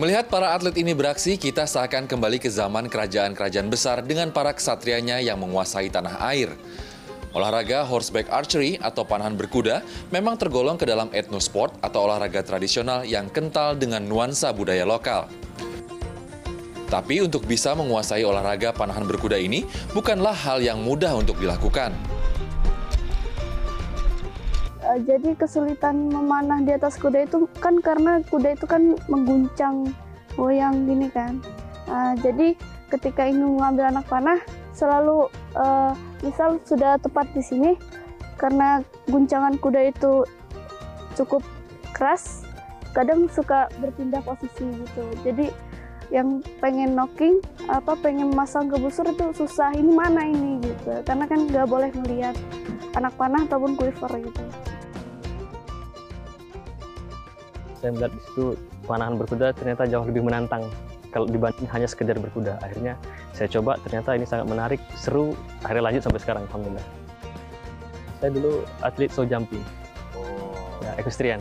Melihat para atlet ini beraksi, kita seakan kembali ke zaman kerajaan-kerajaan besar dengan para kesatrianya yang menguasai tanah air. Olahraga horseback archery atau panahan berkuda memang tergolong ke dalam etnosport atau olahraga tradisional yang kental dengan nuansa budaya lokal. Tapi untuk bisa menguasai olahraga panahan berkuda ini bukanlah hal yang mudah untuk dilakukan. Uh, jadi kesulitan memanah di atas kuda itu kan karena kuda itu kan mengguncang goyang gini kan. Uh, jadi ketika ingin mengambil anak panah selalu uh, misal sudah tepat di sini karena guncangan kuda itu cukup keras kadang suka berpindah posisi gitu. Jadi yang pengen knocking apa pengen masang ke busur itu susah ini mana ini gitu karena kan nggak boleh melihat anak panah ataupun quiver gitu saya melihat di situ panahan berkuda ternyata jauh lebih menantang kalau dibanding hanya sekedar berkuda. Akhirnya saya coba ternyata ini sangat menarik seru akhirnya lanjut sampai sekarang alhamdulillah. Saya dulu atlet show jumping. Oh. ya equestrian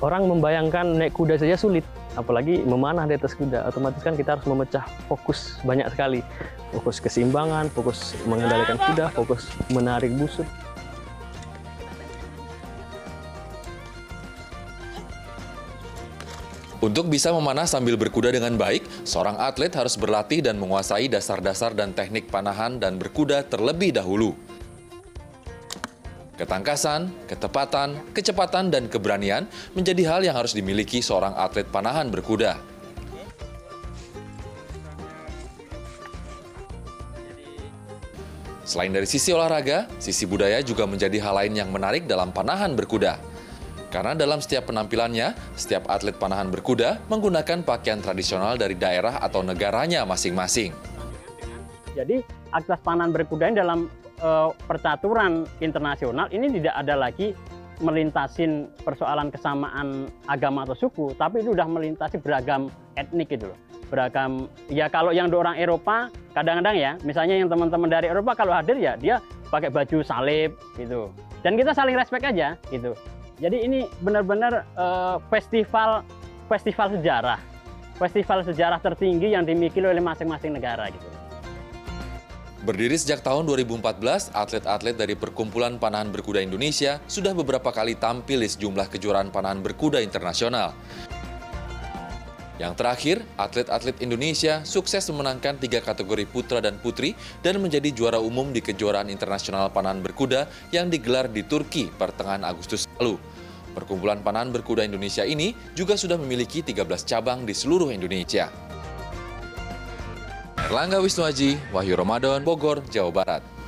orang membayangkan naik kuda saja sulit apalagi memanah di atas kuda. Otomatis kan kita harus memecah fokus banyak sekali. Fokus keseimbangan fokus mengendalikan kuda fokus menarik busur Untuk bisa memanah sambil berkuda dengan baik, seorang atlet harus berlatih dan menguasai dasar-dasar dan teknik panahan dan berkuda terlebih dahulu. Ketangkasan, ketepatan, kecepatan, dan keberanian menjadi hal yang harus dimiliki seorang atlet panahan berkuda. Selain dari sisi olahraga, sisi budaya juga menjadi hal lain yang menarik dalam panahan berkuda. Karena dalam setiap penampilannya, setiap atlet panahan berkuda menggunakan pakaian tradisional dari daerah atau negaranya masing-masing. Jadi aktivitas panahan berkuda ini dalam uh, percaturan internasional ini tidak ada lagi melintasin persoalan kesamaan agama atau suku, tapi itu sudah melintasi beragam etnik gitu loh. Beragam, ya kalau yang orang Eropa, kadang-kadang ya, misalnya yang teman-teman dari Eropa kalau hadir ya, dia pakai baju salib gitu. Dan kita saling respect aja gitu. Jadi ini benar-benar uh, festival festival sejarah. Festival sejarah tertinggi yang dimiliki oleh masing-masing negara gitu. Berdiri sejak tahun 2014, atlet-atlet dari Perkumpulan Panahan Berkuda Indonesia sudah beberapa kali tampil di sejumlah kejuaraan panahan berkuda internasional. Yang terakhir, atlet-atlet Indonesia sukses memenangkan tiga kategori putra dan putri dan menjadi juara umum di kejuaraan internasional panahan berkuda yang digelar di Turki pertengahan Agustus lalu. Perkumpulan Panahan Berkuda Indonesia ini juga sudah memiliki 13 cabang di seluruh Indonesia. Erlangga Wisnuaji, Wahyu Ramadan, Bogor, Jawa Barat.